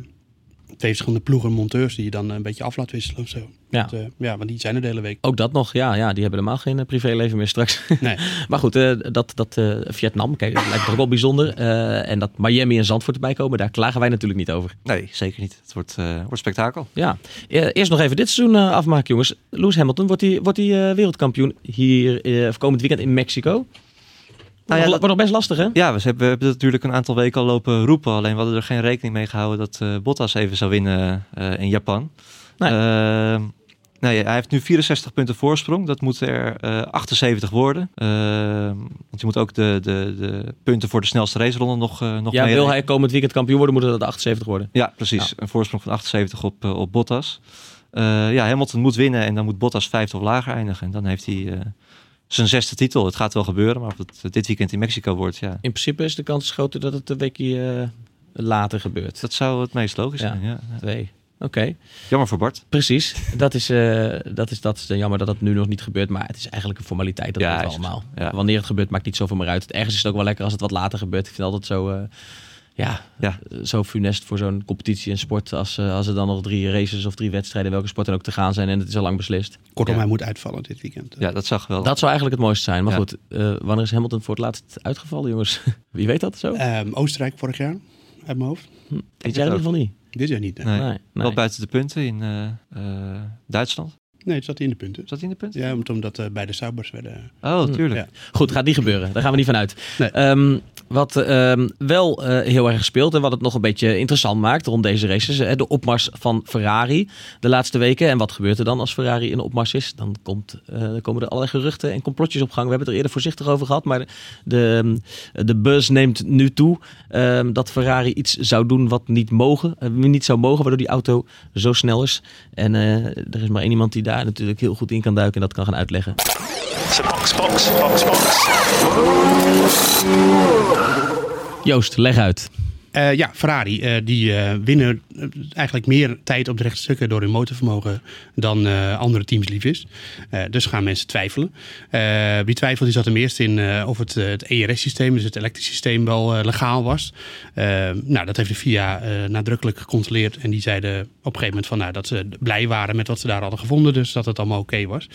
twee verschillende ploegen monteurs die je dan een beetje af laat wisselen of zo. Ja. Want, eh, ja, want die zijn er de hele week. Ook dat nog, ja, ja, die hebben helemaal geen eh, privéleven meer straks. Nee. maar goed, eh, dat, dat eh, Vietnam, kijk, dat lijkt me toch wel bijzonder. Eh, en dat Miami en Zandvoort erbij komen, daar klagen wij natuurlijk niet over. Nee, zeker niet. Het wordt, eh, wordt spektakel. Ja, Eh, eerst nog even dit seizoen eh, afmaken, jongens. Lewis Hamilton, wordt hij wordt die, eh, wereldkampioen hier eh, of komend weekend in Mexico? Nou ja, dat- wordt nog best lastig, hè? Ja, we hebben, we hebben natuurlijk een aantal weken al lopen roepen. Alleen we hadden er geen rekening mee gehouden dat eh, Bottas even zou winnen eh, in Japan. Nee. Ehm, nee, hij heeft nu 64 punten voorsprong. Dat moet er eh, 78 worden. Ehm, want je moet ook de, de, de punten voor de snelste raceronde nog, eh nog Ja, mee wil hij komend weekend kampioen worden, moet het 78 worden. Ja, precies. Een voorsprong van 78 op, eh, op Bottas. Eh, ja, Hamilton moet winnen en dan moet Bottas vijfde of lager eindigen. En dan heeft hij eh, zijn zesde titel. Het gaat wel gebeuren, maar of het dit weekend in Mexico wordt, ja. In principe is de kans groter dat het een weekje eh, later gebeurt. Dat zou het meest logisch Ja. zijn, ja. Twee. Oké, Jammer voor Bart. precies. Dat is, eh, dat, is, dat is jammer dat dat nu nog niet gebeurt. Maar het is eigenlijk een formaliteit. Dat Ja, het allemaal. Ja. Wanneer het gebeurt, maakt niet zoveel meer uit. Ergens is het ook wel lekker als het wat later gebeurt. Ik vind altijd zo, eh, ja, Ja. zo funest voor zo'n competitie en sport. Als, eh, als er dan nog drie races of drie wedstrijden, welke sport dan ook te gaan zijn. En het is al lang beslist. Kortom, Ja. hij moet uitvallen dit weekend. Ja, dat zag wel. Dat zou eigenlijk het mooiste zijn. Maar Ja. goed, eh, wanneer is Hamilton voor het laatst uitgevallen, jongens? Wie weet dat zo? Ehm, Oostenrijk vorig jaar, uit mijn hoofd. Dit het jaar in ieder geval niet. Dit jaar niet. Nee. Nee, nee. Wel buiten de punten in eh, eh, Duitsland. Nee, het zat in de punten. Zat hij in de punten? Ja, omdat uh, bij de Saubers werden... Oh, tuurlijk. Ja. Goed, gaat niet gebeuren. Daar gaan we niet van uit. Nee. Ehm, wat ehm, wel eh, heel erg speelt en wat het nog een beetje interessant maakt rond deze races, de opmars van Ferrari de laatste weken. En wat gebeurt er dan als Ferrari in opmars is? Dan komt, dan komen er allerlei geruchten en complotjes op gang. We hebben het er eerder voorzichtig over gehad, maar de, de buzz neemt nu toe ehm, dat Ferrari iets zou doen wat niet, mogen, eh, niet zou mogen, waardoor die auto zo snel is. En er is maar één iemand die daar natuurlijk heel goed in kan duiken en dat kan gaan uitleggen. Box, box, box. Joost, leg uit. Eh, ja, Ferrari, eh, die eh, winnen eigenlijk meer tijd op de rechte stukken door hun motorvermogen dan andere teams lief is. Dus gaan mensen twijfelen. Die twijfel die zat hem eerst in of het, het ERS-systeem, dus het elektrisch systeem, wel legaal was. Nou, dat heeft de FIA nadrukkelijk gecontroleerd en die zeiden op een gegeven moment van, nou, dat ze blij waren met wat ze daar hadden gevonden, dus dat het allemaal oké was.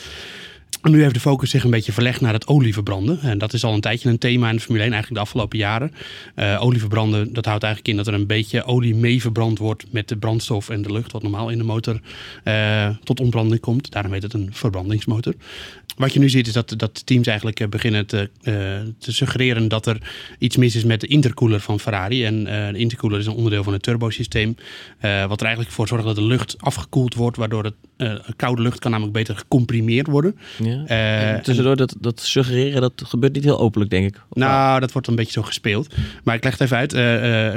Nu heeft de focus zich een beetje verlegd naar het olieverbranden. En dat is al een tijdje een thema in de Formule 1, eigenlijk de afgelopen jaren. Uh, olieverbranden, dat houdt eigenlijk in dat er een beetje olie mee verbrand wordt met de brandstof en de lucht, wat normaal in de motor uh, tot ontbranding komt. Daarom heet het een verbrandingsmotor. Wat je nu ziet is dat, dat teams eigenlijk uh, beginnen te, te, suggereren dat er iets mis is met de intercooler van Ferrari. En uh, de intercooler is een onderdeel van het turbosysteem. Uh, wat er eigenlijk voor zorgt dat de lucht afgekoeld wordt, waardoor het koude lucht kan namelijk beter gecomprimeerd worden. Ja. Tussendoor, dat, dat suggereren, dat gebeurt niet heel openlijk, denk ik. Nou, dat wordt een beetje zo gespeeld. Maar ik leg het even uit.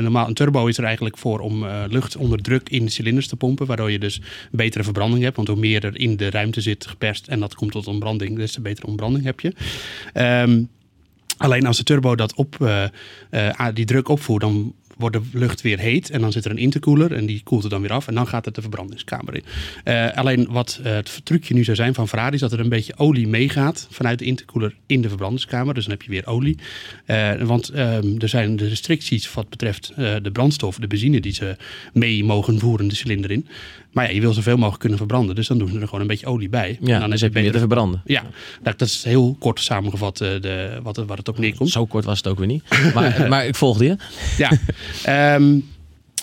Normaal, een turbo is er eigenlijk voor om lucht onder druk in de cilinders te pompen. Waardoor je dus betere verbranding hebt. Want hoe meer er in de ruimte zit geperst en dat komt tot des te betere ontbranding heb je. Um, alleen als de turbo dat op, die druk opvoert, dan wordt de lucht weer heet en dan zit er een intercooler en die koelt het dan weer af en dan gaat het de verbrandingskamer in. Uh, alleen wat het trucje nu zou zijn van Ferrari is dat er een beetje olie meegaat vanuit de intercooler in de verbrandingskamer. Dus dan heb je weer olie. Want um, er zijn de restricties wat betreft de brandstof, de benzine die ze mee mogen voeren de cilinder in. Maar ja, je wil zoveel mogelijk kunnen verbranden, dus dan doen ze er gewoon een beetje olie bij. Ja, en dan is het beter te verbranden. Ja, dat is heel kort samengevat de, wat, wat het op neerkomt. Zo kort was het ook weer niet. Maar, maar ik volgde je. Ja. Um,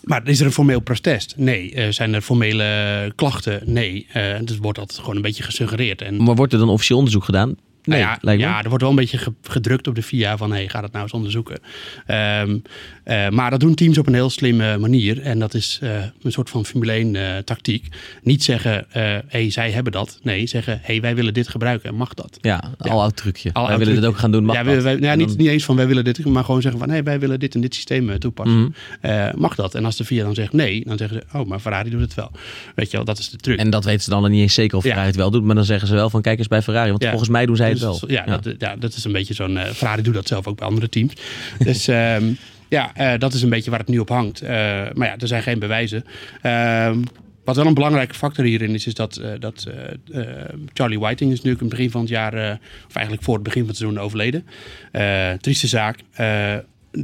maar is er een formeel protest? Nee. Uh, zijn er formele klachten? Nee. Uh, dus wordt dat gewoon een beetje gesuggereerd. En... Maar wordt er dan officieel onderzoek gedaan? Nee, Nou ja, ja, er wordt wel een beetje ge- gedrukt op de FIA van hey, ga dat nou eens onderzoeken. Ehm, eh, maar dat doen teams op een heel slimme manier. En dat is eh, een soort van Formule 1 eh, tactiek. Niet zeggen, eh hey, zij hebben dat. Nee, zeggen, hey, wij willen dit gebruiken. Mag dat? Ja, een al oud trucje. Al Wij willen dit trucje. ook gaan doen, mag ja, dat? wij, ja, niet, dan- niet eens van wij willen dit, maar gewoon zeggen van hey, wij willen dit en dit systeem toepassen. Mhm. Mag dat? En als de FIA dan zegt nee, dan zeggen ze, oh, maar Ferrari doet het wel. Weet je wel, dat is de truc. En dat weten ze dan niet eens zeker of Ja. Ferrari het wel doet. Maar dan zeggen ze wel van kijk eens bij Ferrari. Want Ja. volgens mij doen zij het Dus wel. Ja, Dat, ja, dat is een beetje zo'n... eh Ferrari doet dat zelf ook bij andere teams. dus ehm, ja, eh, dat is een beetje waar het nu op hangt. Eh, maar ja, er zijn geen bewijzen. Ehm, wat wel een belangrijke factor hierin is, is dat, dat Charlie Whiting is natuurlijk in het begin van het jaar, of eigenlijk voor het begin van het seizoen overleden. Trieste zaak.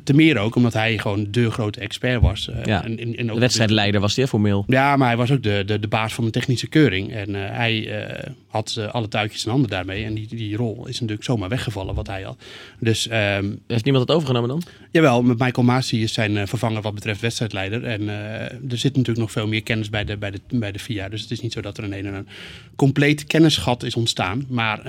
Te meer ook omdat hij gewoon de grote expert was. Eh, Ja. en, en, en ook De wedstrijdleider was hè, formeel. ja, maar hij was ook de, de, de baas van de technische keuring. En eh, hij eh, had alle touwtjes in handen daarmee. En die, die rol is natuurlijk zomaar weggevallen wat hij had. Dus ehm, Heeft niemand het overgenomen dan? jawel, met Michael Masi is zijn vervanger wat betreft wedstrijdleider. En er zit natuurlijk nog veel meer kennis bij de, bij, de, bij de FIA. Dus het is niet zo dat er een, een, een compleet kennisgat is ontstaan. Maar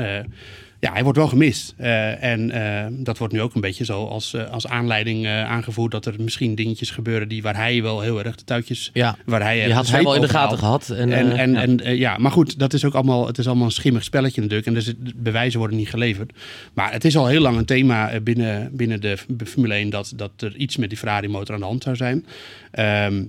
ja, hij wordt wel gemist. Eh, en eh, dat wordt nu ook een beetje zo als, eh, als aanleiding aangevoerd... dat er misschien dingetjes gebeuren die, waar hij wel heel erg de touwtjes... Ja. Waar hij, Die had hij wel in de gaten gehad. En, En, en, ja. en ja, maar goed, dat is ook allemaal, het is allemaal een schimmig spelletje natuurlijk. En dus het, bewijzen worden niet geleverd. Maar het is al heel lang een thema binnen, binnen de Formule 1 dat, dat er iets met die Ferrari motor aan de hand zou zijn. Ehm,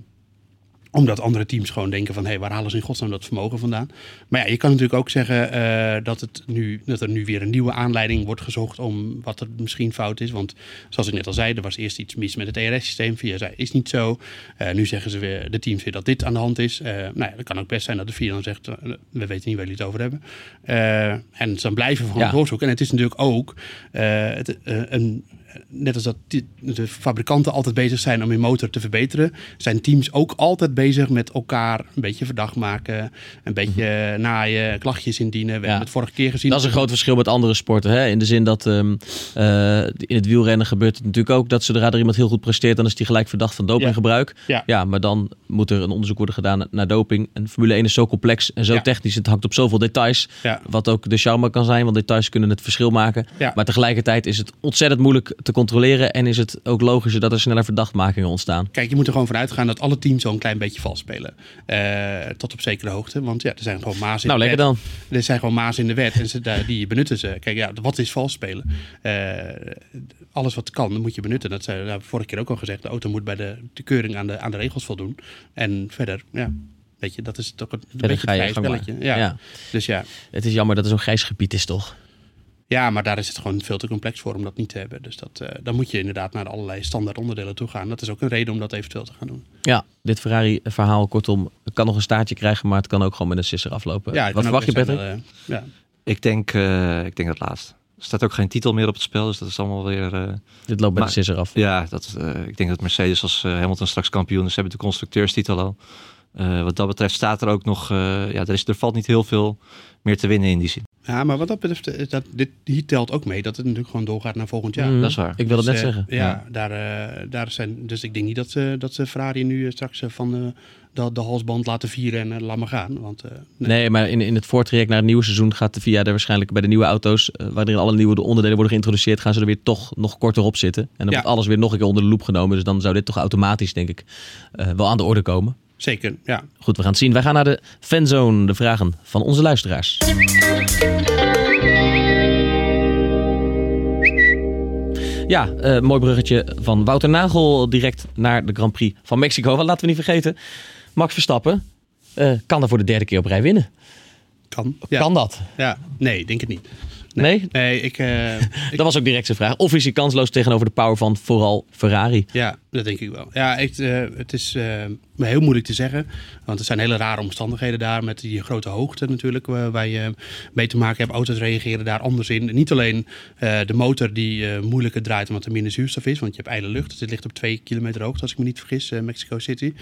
omdat andere teams gewoon denken van, hé, hey, waar halen ze in godsnaam dat vermogen vandaan? Maar ja, je kan natuurlijk ook zeggen eh, dat, het nu, dat er nu weer een nieuwe aanleiding wordt gezocht om wat er misschien fout is. Want zoals ik net al zei, er was eerst iets mis met het ERS-systeem. Via zei, is niet zo. Eh, nu zeggen ze weer, de teams weer dat dit aan de hand is. Eh nou ja, dat kan ook best zijn dat de VIA dan zegt, we weten niet waar jullie het over hebben. En ze dan blijven we gewoon Ja. doorzoeken. En het is natuurlijk ook het, een net als dat de fabrikanten altijd bezig zijn om hun motor te verbeteren, zijn teams ook altijd bezig met elkaar een beetje verdacht maken, een beetje naaien, klachtjes indienen. We. Ja. hebben het vorige keer gezien. Dat is een groot verschil met andere sporten. Hè? In de zin dat ehm, eh, in het wielrennen gebeurt het natuurlijk ook dat zodra er iemand heel goed presteert, dan is die gelijk verdacht van dopinggebruik. Ja. Ja, maar dan moet er een onderzoek worden gedaan naar doping. En Formule 1 is zo complex en zo technisch. Het hangt op zoveel details. Wat ook de charme kan zijn, want details kunnen het verschil maken. Maar tegelijkertijd is het ontzettend moeilijk te controleren. En is het ook logischer dat er sneller verdachtmakingen ontstaan. Kijk, je moet er gewoon vanuit gaan dat alle teams zo een klein beetje vals spelen. Eh, tot op zekere hoogte. Want ja, er zijn gewoon maas in Nou, de lekker wet. dan. Er zijn gewoon maas in de wet en ze, die benutten ze. Kijk, ja, wat is vals spelen? Eh, alles wat kan, moet je benutten. Dat zei nou, vorige keer ook al gezegd. De auto moet bij de, de keuring aan de, aan de regels voldoen. En verder, ja, weet je, dat is toch een, beetje een maar. spelletje. Ja. Ja. Dus ja. Het is jammer dat er zo'n grijs gebied is, toch? Ja, maar daar is het gewoon veel te complex voor om dat niet te hebben. Dus dat, eh, dan moet je inderdaad naar allerlei standaard onderdelen toe gaan. Dat is ook een reden om dat eventueel te gaan doen. Ja, dit Ferrari-verhaal, kortom, kan nog een staartje krijgen, maar het kan ook gewoon met een sisser aflopen. Ja, Wat verwacht je, Patrick? eh, ja. Ik denk, eh, ik denk dat laatst. Er staat ook geen titel meer op het spel, dus dat is allemaal weer... eh, Dit loopt met Maar- de sisser af. ja, dat, eh, ik denk dat Mercedes als eh, Hamilton straks kampioen is. Ze hebben de constructeurstitel al. Eh, wat dat betreft staat er ook nog... eh, ja, er, is, er valt niet heel veel meer te winnen in die zin. Ja, maar wat dat betreft, eh, dat, dit, hier telt ook mee dat het natuurlijk gewoon doorgaat naar volgend jaar. Mm, dat is waar. Ik wil het Dus, net eh, zeggen. Ja, Ja. Daar, eh, daar zijn, dus ik denk niet dat ze, dat ze Ferrari nu straks van de, de halsband laten vieren en laat maar gaan. Want eh, nee. Nee, maar in, in het voortraject naar het nieuwe seizoen gaat de VIA er waarschijnlijk bij de nieuwe auto's, waarin alle nieuwe onderdelen worden geïntroduceerd, gaan ze er weer toch nog korter op zitten. En dan Ja. wordt alles weer nog een keer onder de loep genomen. Dus dan zou dit toch automatisch, denk ik, eh, wel aan de orde komen. Zeker, ja. Goed, we gaan het zien. Wij gaan naar de fanzone, de vragen van onze luisteraars. Ja, eh, mooi bruggetje van Wouter Nagel direct naar de Grand Prix van Mexico. Want laten we niet vergeten, Max Verstappen eh, kan er voor de derde keer op rij winnen. Kan. Ja. Kan dat? Ja, nee, denk het niet. Nee? Nee, ik, eh, ik- Dat was ook direct zijn vraag. Of is hij kansloos tegenover de power van vooral Ferrari? ja, dat denk ik wel. Ja, ik, eh, het is eh, heel moeilijk te zeggen. Want er zijn hele rare omstandigheden daar met die grote hoogte natuurlijk. Waar, je mee te maken hebt. Auto's reageren daar anders in. Niet alleen de motor die moeilijker draait omdat er minder zuurstof is. Want je hebt ijle lucht. Dus dit ligt op twee kilometer hoogte als ik me niet vergis. Mexico City.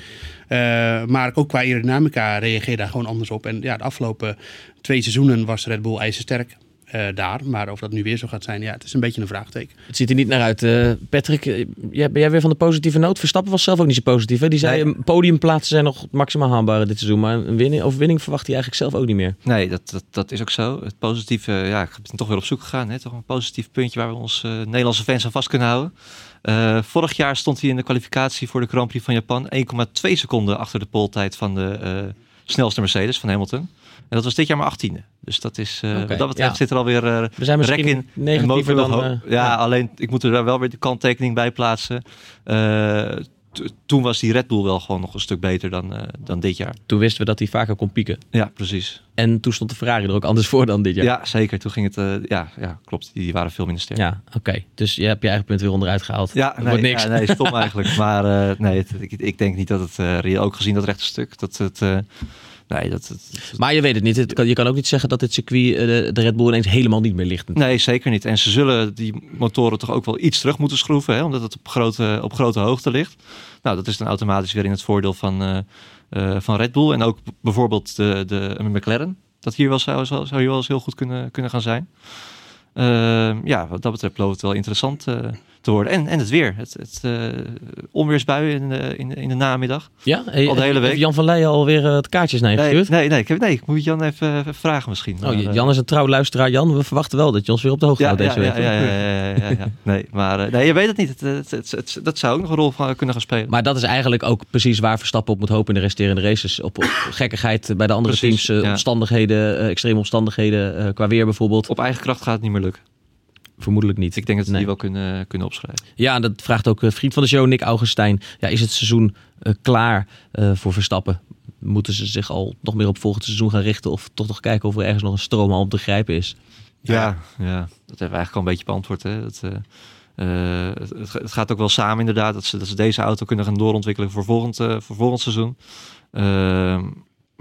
Maar ook qua aerodynamica reageer daar gewoon anders op. En ja, de afgelopen twee seizoenen was Red Bull ijzersterk. Eh, daar. Maar of dat nu weer zo gaat zijn, ja, het is een beetje een vraagteken. Het ziet er niet naar uit. Eh, Patrick, eh, jij, ben jij weer van de positieve noot? Verstappen was zelf ook niet zo positief. Hè? Die zei, Nee. podiumplaatsen zijn nog maximaal haalbaar dit seizoen. Maar een winning, overwinning verwacht hij eigenlijk zelf ook niet meer. Nee, dat, dat, dat is ook zo. Het positieve, ja, ik ben toch weer op zoek gegaan. Hè? Toch een positief puntje waar we ons eh, Nederlandse fans aan vast kunnen houden. Eh, vorig jaar stond hij in de kwalificatie voor de Grand Prix van Japan 1,2 seconden achter de poltijd van de eh, snelste Mercedes van Hamilton. En dat was dit jaar maar 18e. Dus dat is, eh, wat dat betreft ja. zit er alweer eh We zijn rek in. negatiever dan... nog hoog. ja, alleen ik moet er daar wel weer de kanttekening bij plaatsen. Toen was die Red Bull wel gewoon nog een stuk beter dan, dan dit jaar. Toen wisten we dat hij vaker kon pieken. Ja, precies. En toen stond de Ferrari er ook anders voor dan dit Ja, jaar. zeker. Toen ging het, ja, ja, klopt. Die, waren veel minder sterk. Ja, oké. Dus je hebt je eigen punt weer onderuit gehaald. Ja, Dat nee, niks. Ja, nee, stom eigenlijk. Maar nee, het- ik, ik denk niet dat het reëel, ook gezien dat rechte stuk, dat het, nee, dat het, Maar je weet het niet. Het kan, je kan ook niet zeggen dat dit circuit eh, de, de Red Bull ineens helemaal niet meer ligt. nee, zeker niet. En ze zullen die motoren toch ook wel iets terug moeten schroeven, hè, omdat het op grote, op grote hoogte ligt. Nou, dat is dan automatisch weer in het voordeel van, eh, eh, van Red Bull en ook bijvoorbeeld de, de McLaren. Dat hier wel zou, zou, hier wel eens heel goed kunnen, kunnen gaan zijn. Ehm, ja, wat dat betreft loopt het wel interessant eh, te worden. En, en het weer. Het, het eh, onweersbuien in de, in, in de namiddag. Ja? Hey, Al de hele heeft week. Jan van Leijen alweer eh, het kaartjes naar Nee, gestuurd? nee, nee, ik, heb, nee, ik moet Jan even, even vragen misschien. Oh, Maar, eh, Jan is een trouw luisteraar. Jan, we verwachten wel dat je ons weer op de hoogte ja, houdt ja, deze ja, week. ja, ja, ja, ja, ja. Nee, maar eh, nee, je weet het niet. Het, het, het, het- dat zou ook nog een rol van kunnen gaan spelen. Maar dat is eigenlijk ook precies waar Verstappen op moet hopen in de resterende races. Op, op gekkigheid bij de andere Precies, teams. eh. Omstandigheden, eh, extreme omstandigheden eh, qua weer bijvoorbeeld. Op eigen kracht gaat het niet meer lukken. Vermoedelijk niet. Ik denk dat ze Nee. die wel kunnen, kunnen opschrijven. Ja, dat vraagt ook eh, vriend van de show, Nick Augustijn. Ja, is het seizoen eh, klaar eh, voor Verstappen? Moeten ze zich al nog meer op volgend seizoen gaan richten? Of toch nog kijken of er ergens nog een stroom al op te grijpen is? Ja, ja. dat hebben we eigenlijk al een beetje beantwoord. Hè. Dat, het, het- gaat ook wel samen inderdaad. Dat ze, dat ze deze auto kunnen gaan doorontwikkelen voor volgend, voor volgend seizoen.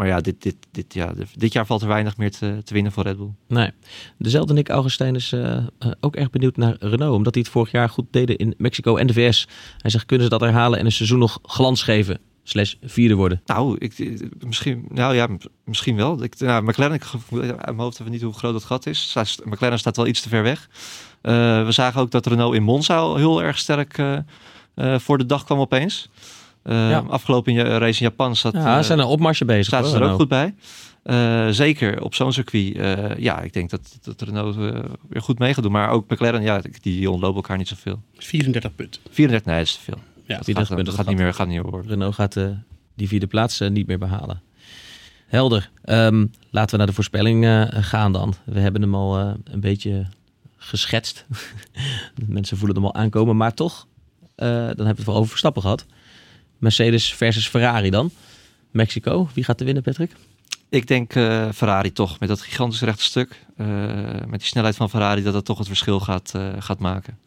Maar ja, dit, dit, dit, ja, dit jaar valt er weinig meer te, te winnen voor Red Bull. Nee. Dezelfde Nick Augustijn is eh, eh, ook erg benieuwd naar Renault. Omdat hij het vorig jaar goed deden in Mexico en de VS. Hij zegt, kunnen ze dat herhalen en een seizoen nog glans geven? Slash vierde worden. Nou, ik, ik- misschien, nou ja, misschien wel. Ik, nou, McLaren, ik mijn hoofd even niet hoe groot dat gat is. McLaren staat wel iets te ver weg. Eh, we zagen ook dat Renault in Monza heel erg sterk eh, eh, voor de dag kwam opeens. Eh, Ja. Afgelopen race in Japan zat, Ja, ze eh, zijn een opmarsje bezig. zaten ze er ook goed bij. Eh, zeker op zo'n circuit. eh, ja, ik denk dat, dat Renault eh, weer goed mee gaat doen. Maar ook McLaren, ja, die ontlopen elkaar niet zoveel. 34 punten. 34, nee, dat is te veel. Ja, dat 34 gaat, punten, dat dat gaat niet meer, gaat niet meer worden. Renault gaat eh, die vierde plaats eh, niet meer behalen. Helder. Ehm, laten we naar de voorspelling eh, gaan dan. We hebben hem al eh, een beetje geschetst. Mensen voelen hem al aankomen, maar toch. eh, dan hebben we het wel over Verstappen gehad. Mercedes versus Ferrari dan. Mexico, wie gaat er winnen, Patrick? Ik denk eh, Ferrari toch, met dat gigantische rechte stuk. eh, met die snelheid van Ferrari, dat dat toch het verschil gaat, eh, gaat maken.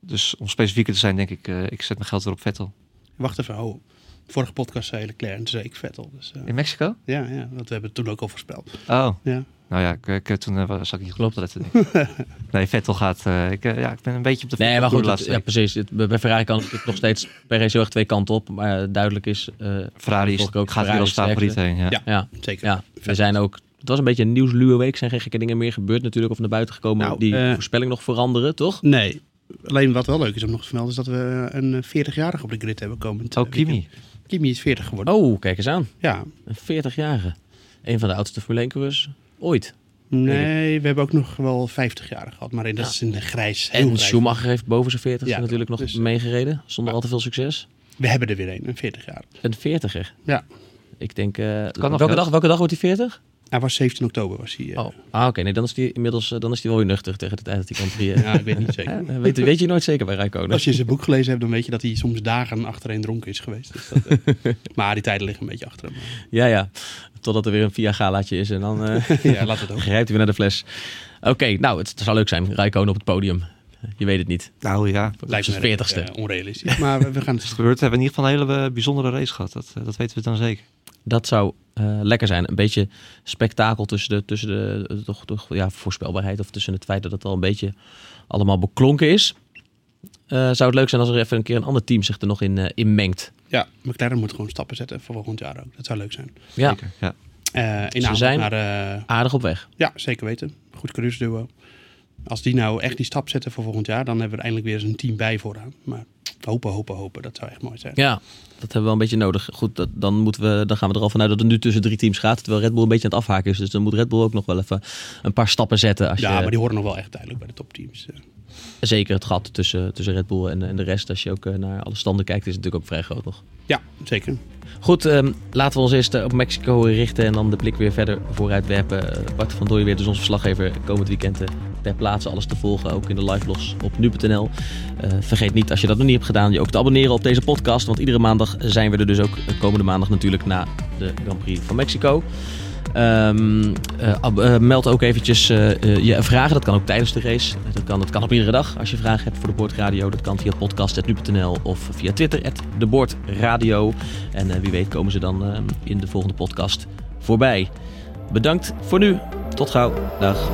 Dus om specifieker te zijn, denk ik, eh, ik zet mijn geld weer op Vettel. Wacht even, oh. Vorige podcast zei Leclerc en toen zei ik Vettel. Dus, eh, In Mexico? ja, ja, want we hebben het toen ook al voorspeld. Oh, Ja. Nou ja, ik, ik, toen uh, zag ik niet letten. denk ik. nee, Vettel gaat, eh, ik, eh, ja, ik ben een beetje op de Nee, maar goed, het- ja, precies. Het- bij Ferrari kan het nog steeds per race heel erg twee kanten op. Maar eh, duidelijk is... eh, Ferrari is, ook gaat weer als Ferrari favoriet heen. Ja. Ja. Ja, Zeker. ja, we zijn ook... Het was een beetje een nieuwsluwe week. Er zijn geen gekke dingen meer gebeurd natuurlijk. Of naar buiten gekomen Nou, die eh, voorspelling nog veranderen, toch? Nee, alleen wat wel leuk is om nog te vermelden... is dat we een 40-jarige op de grid hebben komen. Oh, Kimi. Kimi is 40 geworden. Oh, kijk eens aan. Ja. Een 40-jarige. Een van de oudste Formule 1 coureurs ooit. Nee, we hebben ook nog wel 50 jaar gehad. Maar dat is in de grijs. heel En grijs. Schumacher heeft boven zijn 40 Ja, natuurlijk nog dus- meegereden. Zonder al te veel succes. We hebben er weer een, een 40 jaar. Een 40er. Ja. Ik denk... eh, nog, welke, dag, welke dag wordt hij 40? Hij was 17 oktober was hij. eh, Oh, ah, oké. Nee, dan is hij inmiddels eh, dan is hij wel weer nuchter tegen de tijd dat hij kan drieën. Ja, ik weet niet zeker. Eh, weet, weet je nooit zeker bij Rijkonen? Als je zijn boek gelezen hebt, dan weet je dat hij soms dagen achtereen dronken is geweest. Dus dat, eh, maar die tijden liggen een beetje achter hem. Ja, ja. Totdat er weer een via galaatje is en dan eh, ja, laat het ook. grijpt hij weer naar de fles. Oké, nou, het zou leuk zijn. Rijkonen op het podium. Je weet het niet. Nou ja, Lijkt me 40ste. eh, onrealistisch. Maar we, we gaan het het gebeurt. We hebben in ieder geval een hele eh, bijzondere race gehad. Dat, eh, dat weten we dan zeker. Dat zou eh, lekker zijn. Een beetje spektakel tussen de, tussen de toch, toch, ja, voorspelbaarheid of tussen het feit dat het al een beetje allemaal beklonken is. Eh, zou het leuk zijn als er even een keer een ander team zich er nog in, eh, in mengt. Ja, McLaren moet gewoon stappen zetten voor volgend jaar ook. Dat zou leuk zijn. Ja, Zeker. Ja. Eh in Ze zijn- naar, eh, aardig op weg. ja, zeker weten. Goed coureursduo. Als die nou echt die stap zetten voor volgend jaar, dan hebben we er eindelijk weer eens een team bij vooraan. Maar hopen, hopen, hopen. Dat zou echt mooi zijn. Ja, dat hebben we wel een beetje nodig. Goed, dat, dan, moeten we, dan gaan we er al vanuit dat het nu tussen drie teams gaat. Terwijl Red Bull een beetje aan het afhaken is. Dus dan moet Red Bull ook nog wel even een paar stappen zetten. Als ja, je, maar die horen nog wel echt duidelijk bij de topteams. Zeker het gat tussen, tussen Red Bull en, en de rest. Als je ook eh, naar alle standen kijkt, is het natuurlijk ook vrij groot nog. Ja, zeker. Goed, ehm, laten we ons eerst eh, op Mexico richten en dan de blik weer verder vooruit werpen. Eh, Bart van Dooyen weer, dus onze verslaggever, komend weekend ter plaatse alles te volgen. Ook in de live blogs op nu.nl. Vergeet niet, als je dat nog niet hebt gedaan, je ook te abonneren op deze podcast. Want iedere maandag zijn we er dus ook komende maandag natuurlijk na de Grand Prix van Mexico. Ehm, eh, eh, meld ook eventjes eh, je vragen. Dat kan ook tijdens de race. Dat kan, dat kan op iedere dag. Als je vragen hebt voor de Boordradio. Dat kan via podcast.nu.nl of via Twitter. De Boordradio. En wie weet komen ze dan in de volgende podcast voorbij. Bedankt voor nu. Tot gauw. Dag.